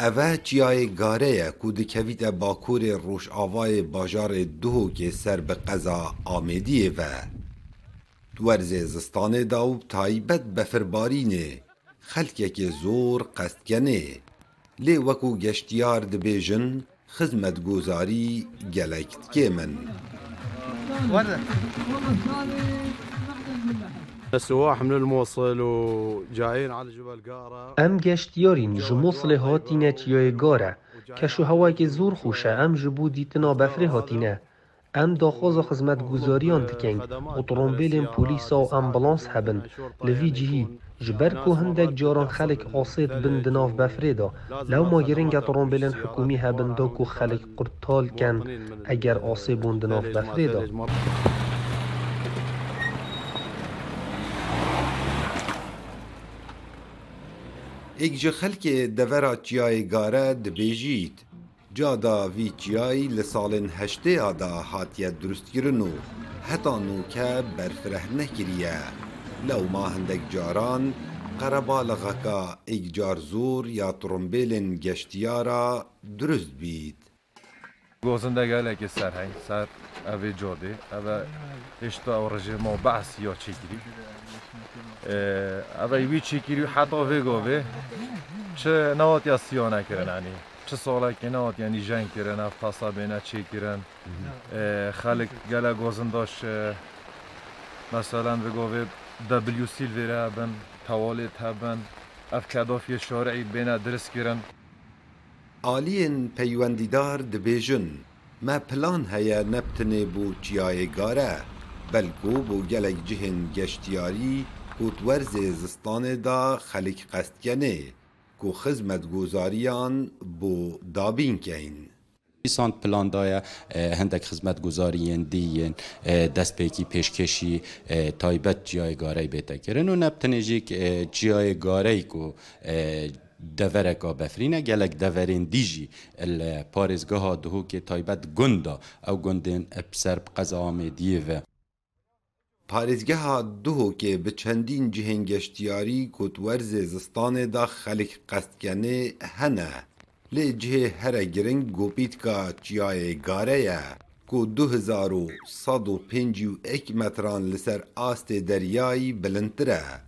اوه چیای گاره کو دکویت باکور روش آوای باجار دو که سر به قضا آمدیه و ورز زستان داو تایبت بفربارینه خلکێکی زۆر قەستکەنێ لێ وەکو گەشتیار دەبێژن خزمەت گوزاری گەلەکتکێ سواح من الموصل وجايين على جبل قارة. أم جشت يورين جموصل هاتينة يوي قارة كشو هوای زور خوشه ام جبو ديتنا بفري هاتينة ام داخواز خزمت گزاریان تکنگ و ترومبیل پولیس و امبلانس هبند لوی جهی جبر کو هندک جاران خلق آسید بن دناف بفریدا لو ما گرنگ ترومبیل حکومی هبند دا کو خلق قرطال کن اگر آسیبون دناف بفریدا ایک خلک دورا چیای گاره ده بیجید جا دا وی لسالن هشته آدا حاتیه درست گرنو. حتا نو که برفره نکریه. لو ما هندک جاران قربا لغکا ایک جار زور یا ترمبیلن گشتیارا درست بید گوزنده گل ای که سر هنگ سر اوی جا دی اوی هشتا و رجی ما بحث یا چی کری اوی اوی چی کری حتا وی گا چه نوات یا سیا نکرن یعنی چه ساله که نوات یعنی جنگ کرن اف تصابه نا چی کرن. خلق گل گوزنداش مثلا وی گا وی دبلیو سیل وی را بند توالیت ها اف کداف یا شارعی بین درست کرن. آلین پیوندیدار د ما پلان های نبتنی بو چیای گاره بلکو بو گلک جهن گشتیاری کوتورز زستان دا خلیک قستگنه کو خدمت گزاریان بو دابین کین سانت پلان دایا هندک خدمت گزارین دیین دست پیکی پیشکشی تایبت جای گاره بیتا کرن و نبتنیجی جای کو دەڤەرێکا بەفرینە gelek deverên dijî li parêzgeha dihokê taybet gunda ew gundên ser qezamê diye ve. Parêzgeha duhokê bi çendîn cihên geştiyarî kotwerzê zistanê da xelik qestkenê hene. Lê cihê here giring gopîtka çiyayê gare ye. کو 2151 متران لسر آست دریایی بلندتره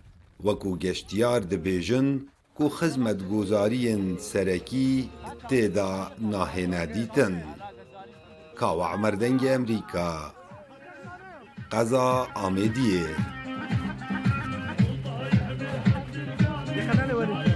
وکو گشتیار دبیجن کو خزمت گزاری سرکی تیدا ناهینا دیتن عمر دنگ امریکا قضا آمدیه